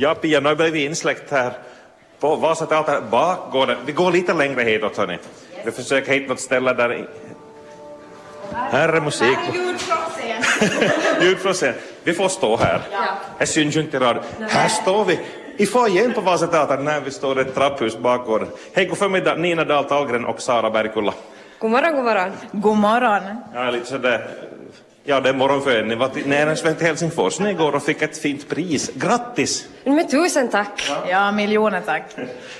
Ja, Pia, nu har vi insläckt här på Vasateatern bakgården. Vi går lite längre hitåt, hörni. Vi försöker hitta något ställe där... i- Här är musik. Här är ljud från scen. Ljud från scen. Vi får stå här. Det syns ju inte i radio. Här står vi i foajén på Vasateatern när vi står i ett trapphus bakgården. Hej, god förmiddag, Nina Dahl Tallgren och Sara Bergkulla. God morgon, god morgon. God morgon. Ja, lite sådär... Ja, det är morgon för er. Ni var till Näringsvän till Helsingfors ni igår och fick ett fint pris. Grattis! Men tusen tack. Ja, miljoner tack.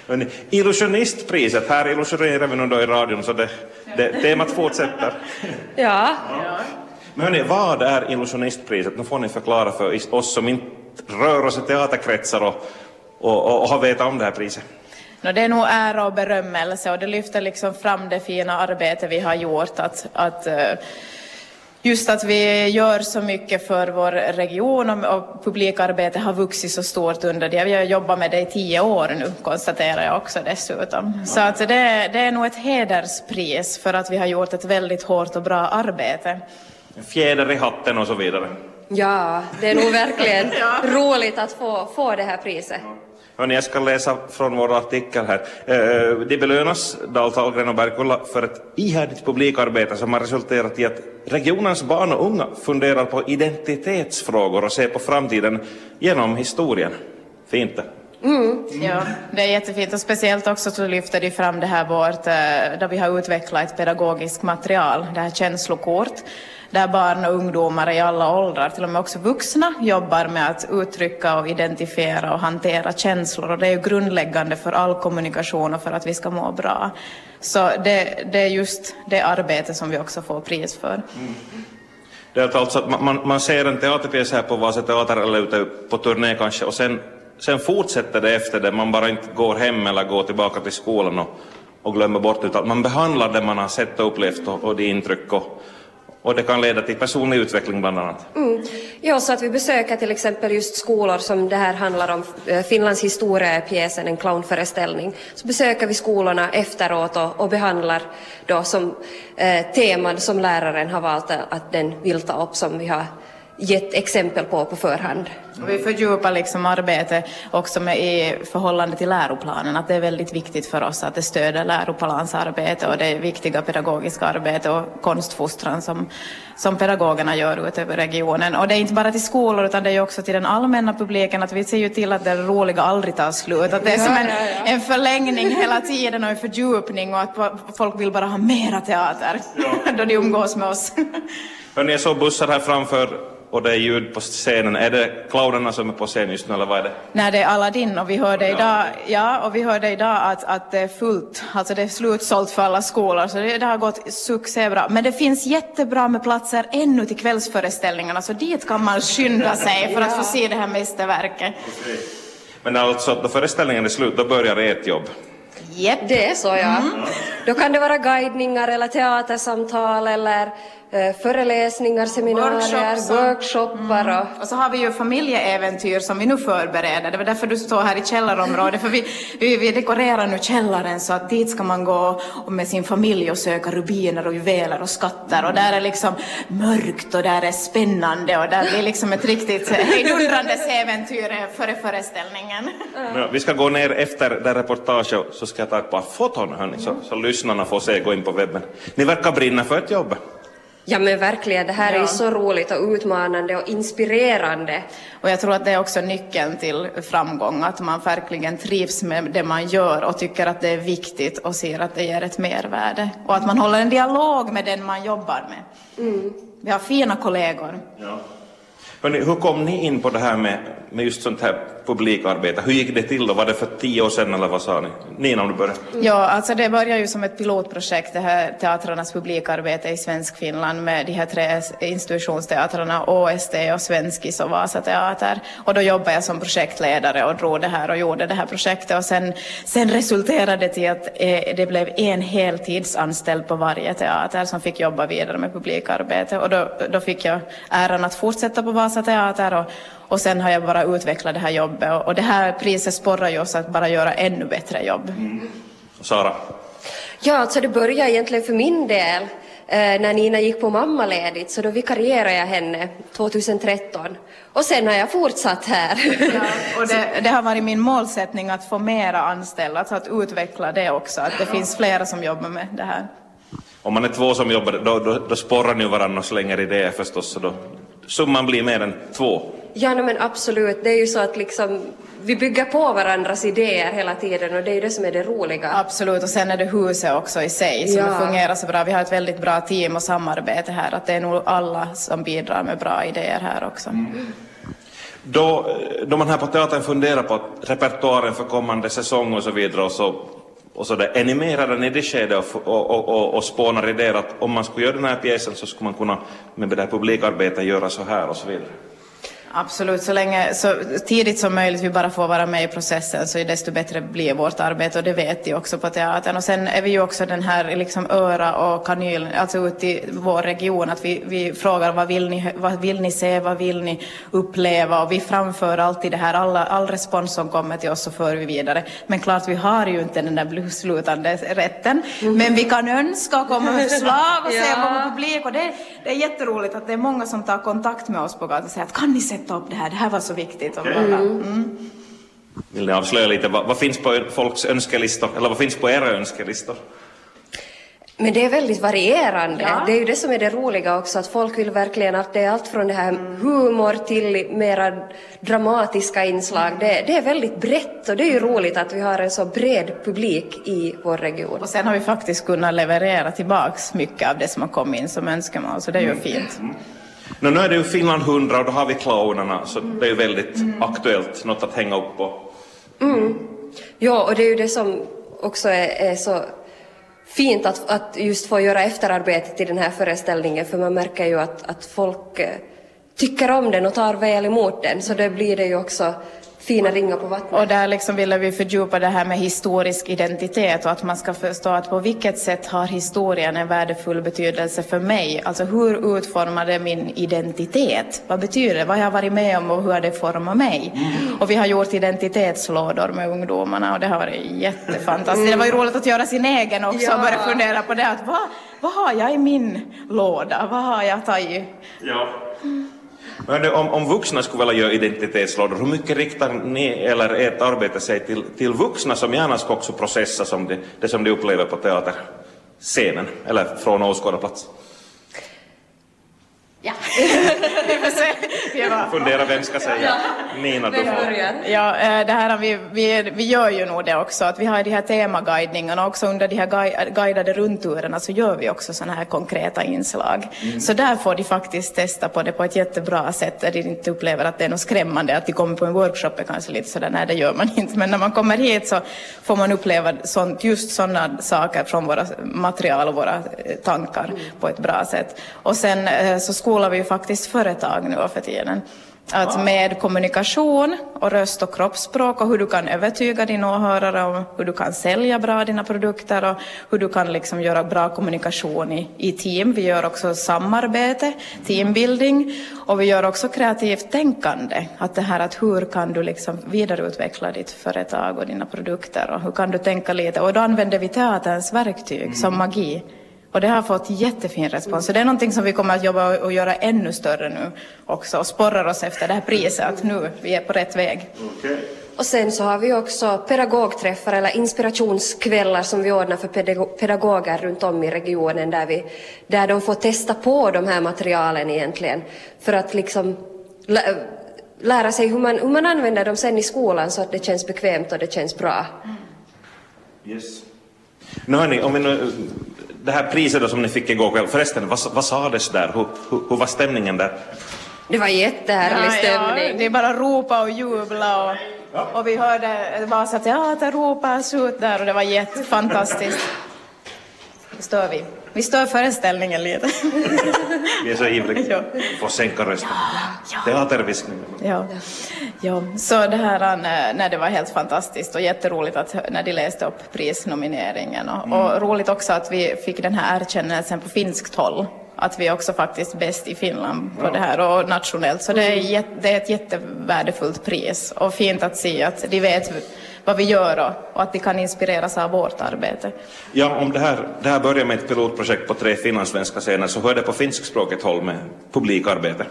Hörrni, Illusionistpriset, här illusionerar vi nu då i radion så det, det, temat fortsätter. Ja, Men hörni, vad är Illusionistpriset? Nu får ni förklara för oss som inte rör oss i teaterkretsar och, och, och, och har vetat om det här priset. Nå, det är nog ära och berömmelse och det lyfter liksom fram det fina arbete vi har gjort. Att, att, eh, just att vi gör så mycket för vår region och, och publikarbetet har vuxit så stort under det. Vi har jobbat med det i tio år nu, konstaterar jag också dessutom. Så att det, det är nog ett hederspris för att vi har gjort ett väldigt hårt och bra arbete. Fjäder i hatten och så vidare. ja, det är nog verkligen roligt att få, få det här priset. Hörni, jag ska läsa från vår artikel här. Eh, De belönas, Dahl, Tallgren och Bergkulla, för ett ihärdigt publikarbete som har resulterat i att regionens barn och unga funderar på identitetsfrågor och ser på framtiden genom historien. Fint det. Mm. Ja, det är jättefint och speciellt också så lyfter de fram det här vårt, eh, där vi har utvecklat ett pedagogiskt material, det här känslokort, där barn och ungdomar i alla åldrar, till och med också vuxna, jobbar med att uttrycka och identifiera och hantera känslor och det är ju grundläggande för all kommunikation och för att vi ska må bra. Så det, det är just det arbete som vi också får pris för. Mm. Det är alltså att man, man, man ser en teaterpjäs här på Vasa Teater eller ute på turné kanske och sen, sen fortsätter det efter det. Man bara inte går hem eller går tillbaka till skolan och, och glömmer bort utan man behandlar det man har sett och upplevt och, och de intryck och, och det kan leda till personlig utveckling bland annat. Mm. Ja, så att vi besöker till exempel just skolor som det här handlar om, eh, Finlands historia är pjäsen, en clownföreställning. Så besöker vi skolorna efteråt och, och behandlar då som eh, teman som läraren har valt att den vill ta upp som vi har gett exempel på på förhand. Och vi fördjupar liksom arbetet också med i förhållande till läroplanen, att det är väldigt viktigt för oss att det stöder läroplansarbete och det viktiga pedagogiska arbete och konstfostran som, som pedagogerna gör ute över regionen. Och det är inte bara till skolor utan det är också till den allmänna publiken, att vi ser ju till att det roliga aldrig tar slut, att det är som en, en förlängning hela tiden och en fördjupning och att folk vill bara ha mera teater då de umgås med oss. Hörni, jag såg bussar här framför och det är ljud på scenen. Är det clownerna som är på scen just nu eller vad är det? Nej, det är Aladdin och vi hörde idag, ja, och vi hörde idag att, att det är fullt, alltså det är slutsålt för alla skolor, så det, det har gått succébra. Men det finns jättebra med platser ännu till kvällsföreställningarna, så dit kan man skynda sig för att få se det här mästerverket. Men alltså, då föreställningen är slut, då börjar ert jobb. Japp. Det är så ja. Då kan det vara guidningar eller teatersamtal eller föreläsningar, seminarier, Workshops och- workshoppar och Och så har vi ju familjeäventyr som vi nu förbereder. Det var därför du står här i källarområdet. För vi, vi, vi dekorerar nu källaren så att dit ska man gå och med sin familj och söka rubiner och juveler och skatter. Och där är liksom mörkt och där är spännande och där blir liksom ett riktigt hejdundrandes äventyr före föreställningen. Ja, vi ska gå ner efter det reportaget så ska jag ta ett par foton hörni, så, så lyssnarna får se, gå in på webben. Ni verkar brinna för ett jobb. Ja men verkligen, det här är Ja. ju så roligt och utmanande och inspirerande. Och jag tror att det är också nyckeln till framgång, att man verkligen trivs med det man gör och tycker att det är viktigt och ser att det ger ett mervärde. Och att man håller en dialog med den man jobbar med. Vi har fina kollegor. Ja. Hörni, hur kom ni in på det här med, med just sånt här publikarbete? Hur gick det till då? Var det för tio år sedan eller vad sa ni? Nina om du börjar. Ja, alltså det började ju som ett pilotprojekt, det här teatrarnas publikarbete i Svenskfinland med de här tre institutionsteatrarna, ÅST och Svenskis och Vasa Teater. Och då jobbade jag som projektledare och drog det här och gjorde det här projektet. Och sen, sen resulterade det till att eh, det blev en heltidsanställd på varje teater som fick jobba vidare med publikarbete. Och då, då fick jag äran att fortsätta på Vasa Teater och, och sen har jag bara utvecklat det här jobbet. Och, och det här priset sporrar ju oss att bara göra ännu bättre jobb. Sara? Ja, alltså det började egentligen för min del eh, när Nina gick på mammaledigt så då vikarierade jag henne 2013. Och sen har jag fortsatt här. Ja, och det, det, har varit min målsättning att få mera anställda, alltså att utveckla det också, att det finns flera som jobbar med det här. Om man är två som jobbar, då, då, då sporrar ni varandra och slänger idéer förstås, så då summan blir mer än två. Ja, no, men absolut. Det är ju så att liksom, vi bygger på varandras idéer hela tiden och det är ju det som är det roliga. Absolut, och sen är det huset också i sig som ja. fungerar så bra. Vi har ett väldigt bra team och samarbete här, att det är nog alla som bidrar med bra idéer här också. Mm. Då, då man här på teatern funderar på repertoaren för kommande säsong och så vidare och så, och så där, är ni mer redan i det skedet och, och, och, och spånar idéer att om man skulle göra den här pjäsen så skulle man kunna med det här publikarbetet göra så här och så vidare? Absolut, så, länge, så tidigt som möjligt vi bara får vara med i processen så desto bättre blir vårt arbete och det vet de också på teatern. Och sen är vi ju också den här liksom öra och kanyl, alltså ut i vår region, att vi, vi frågar vad vill, ni, vad vill ni se, vad vill ni uppleva och vi framför alltid det här, alla, all respons som kommer till oss så för vi vidare. Men klart, vi har ju inte den där beslutande rätten, mm. men vi kan önska och komma med förslag och ja. se på publik och det, det är jätteroligt att det är många som tar kontakt med oss på gatan och säger att kan ni sätta upp det här, det här var så viktigt. Okay. Mm. Vill ni avslöja lite, vad, vad, finns på folks önskelistor, eller vad finns på era önskelistor? Men det är väldigt varierande. Ja. Det är ju det som är det roliga också, att folk vill verkligen att det är allt från det här humor till mera dramatiska inslag. Det, det, är väldigt brett och det är ju roligt att vi har en så bred publik i vår region. Och sen har vi faktiskt kunnat leverera tillbaks mycket av det som har kommit in som önskemål, så det är ju fint. No, nu är det ju Finland 100 och då har vi clownerna, så det är ju väldigt mm. aktuellt, något att hänga upp på. Mm. Ja, och det är ju det som också är, är så fint att, att just få göra efterarbetet till den här föreställningen, för man märker ju att, att folk eh, tycker om den och tar väl emot den, så det blir det ju också fina ringar på vattnet. Och där liksom ville vi fördjupa det här med historisk identitet och att man ska förstå att på vilket sätt har historien en värdefull betydelse för mig? Alltså hur utformar det min identitet? Vad betyder det? Vad har jag varit med om och hur har det format mig? Mm. Och vi har gjort identitetslådor med ungdomarna och det har varit jättefantastiskt. Mm. Det var ju roligt att göra sin egen också ja. och börja fundera på det. Att vad, vad har jag i min låda? Vad har jag tagit? Ja. Mm. Men om, om vuxna skulle vilja göra identitetslådor, hur mycket riktar ni eller ert arbete sig till, till vuxna som gärna ska också processa som det, det som de upplever på teaterscenen eller från åskådarplats? Ja. Fundera vem ska säga. Ja. Nina, du får. Ja, eh, det här, vi, vi, vi gör ju nog det också, att vi har de här temaguidningarna också under de här guidade rundturerna så gör vi också sådana här konkreta inslag. Mm. Så där får de faktiskt testa på det på ett jättebra sätt där de inte upplever att det är något skrämmande att de kommer på en workshop är kanske lite sådär, nej det gör man inte, men när man kommer hit så får man uppleva sånt, just sådana saker från våra material och våra eh, tankar mm. på ett bra sätt. Och sen eh, så skolar vi faktiskt företag nu för tiden. Att med kommunikation och röst och kroppsspråk och hur du kan övertyga din åhörare om hur du kan sälja bra dina produkter och hur du kan liksom göra bra kommunikation i, i team. Vi gör också samarbete, teambuilding och vi gör också kreativt tänkande. Att det här att hur kan du liksom vidareutveckla ditt företag och dina produkter och hur kan du tänka lite och då använder vi teaterns verktyg mm. som magi. Och det har fått jättefin respons. Så det är någonting som vi kommer att jobba och göra ännu större nu också och sporrar oss efter det här priset att nu vi är på rätt väg. Okay. Och sen så har vi också pedagogträffar eller inspirationskvällar som vi ordnar för pedagoger runt om i regionen där, vi, där de får testa på de här materialen egentligen för att liksom lära sig hur man, hur man använder dem sen i skolan så att det känns bekvämt och det känns bra. Yes. Nu hörni, om vi nu det här priset då som ni fick igår kväll, förresten, vad, vad sades där? Hur, hur, hur var stämningen där? Det var jättehärlig stämning. Ja, det är bara ropa och jubla och, ja. och vi hörde Vasa teater ropas ut där och det var jättefantastiskt. Det stör vi. Vi stör föreställningen lite. Vi är så ivriga. ja. Får sänka rösten. Ja, ja. Teaterviskning. Ja. ja, så det här när det var helt fantastiskt och jätteroligt att när de läste upp prisnomineringen och, mm. och roligt också att vi fick den här erkännelsen på finskt håll att vi är också faktiskt bäst i Finland på ja. det här och nationellt. Så det är, det är ett jättevärdefullt pris och fint att se att de vet vad vi gör och, och att de kan inspireras av vårt arbete. Ja, om det här, det här börjar med ett pilotprojekt på tre finlandssvenska scener, så hur är det på finskspråkigt håll med publikarbete?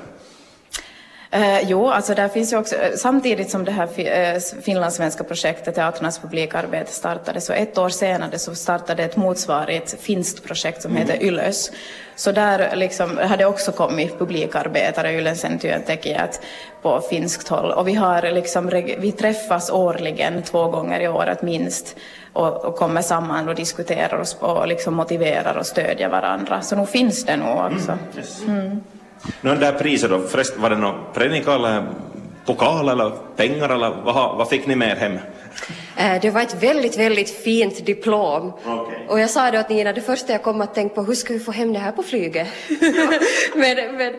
Eh, jo, alltså där finns ju också, eh, samtidigt som det här eh, finlandssvenska projektet Teaternas publikarbete startade, så ett år senare så startade ett motsvarigt finskt projekt som heter Ylös. Så där liksom hade också kommit publikarbetare, Ylösen työntekijät, på finskt håll. Och vi, har liksom, vi träffas årligen, två gånger i året minst, och, och kommer samman och diskuterar och, och liksom motiverar och stödjer varandra. Så nog finns det nog också. Mm. Nu det där priset då, förresten var det någon predika eller pokal eller pengar eller vad, vad fick ni med er hem? Eh, det var ett väldigt, väldigt fint diplom. Okay. Och jag sa det åt Nina, det första jag kom att tänka på, hur ska vi få hem det här på flyget? men, men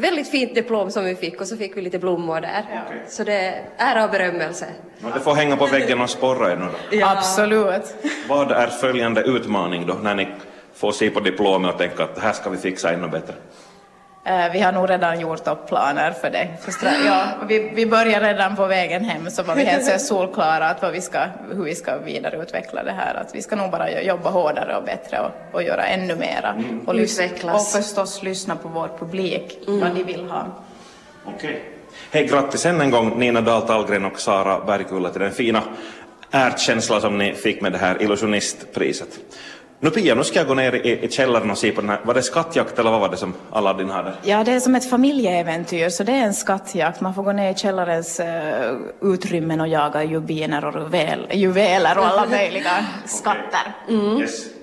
väldigt fint diplom som vi fick och så fick vi lite blommor där. Okay. Så det är ära och berömmelse. det får hänga på väggen och sporra er nu då. Ja. Absolut. Vad är följande utmaning då när ni får se på diplomet och tänka att det här ska vi fixa ännu bättre? Eh, vi har nog redan gjort upp planer för det. Ja, vi, vi börjar redan på vägen hem så var vi helt solklara att vad vi ska, hur vi ska vidareutveckla det här. Att vi ska nog bara jobba hårdare och bättre och, och göra ännu mera. Mm. Och, Utvecklas. och förstås lyssna på vår publik, mm. vad de vill ha. Okej. Okay. Hej, grattis än en gång Nina Dahl Tallgren och Sara Bergkulla till den fina erkänsla som ni fick med det här illusionistpriset. Nu Pia, nu ska jag gå ner i, i källaren och se på den här, var det skattjakt eller vad var det som Aladdin hade? Ja, det är som ett familjeäventyr, så det är en skattjakt. Man får gå ner i källarens uh, utrymmen och jaga jubiner och juvel, juveler och alla möjliga skatter. Mm. Yes.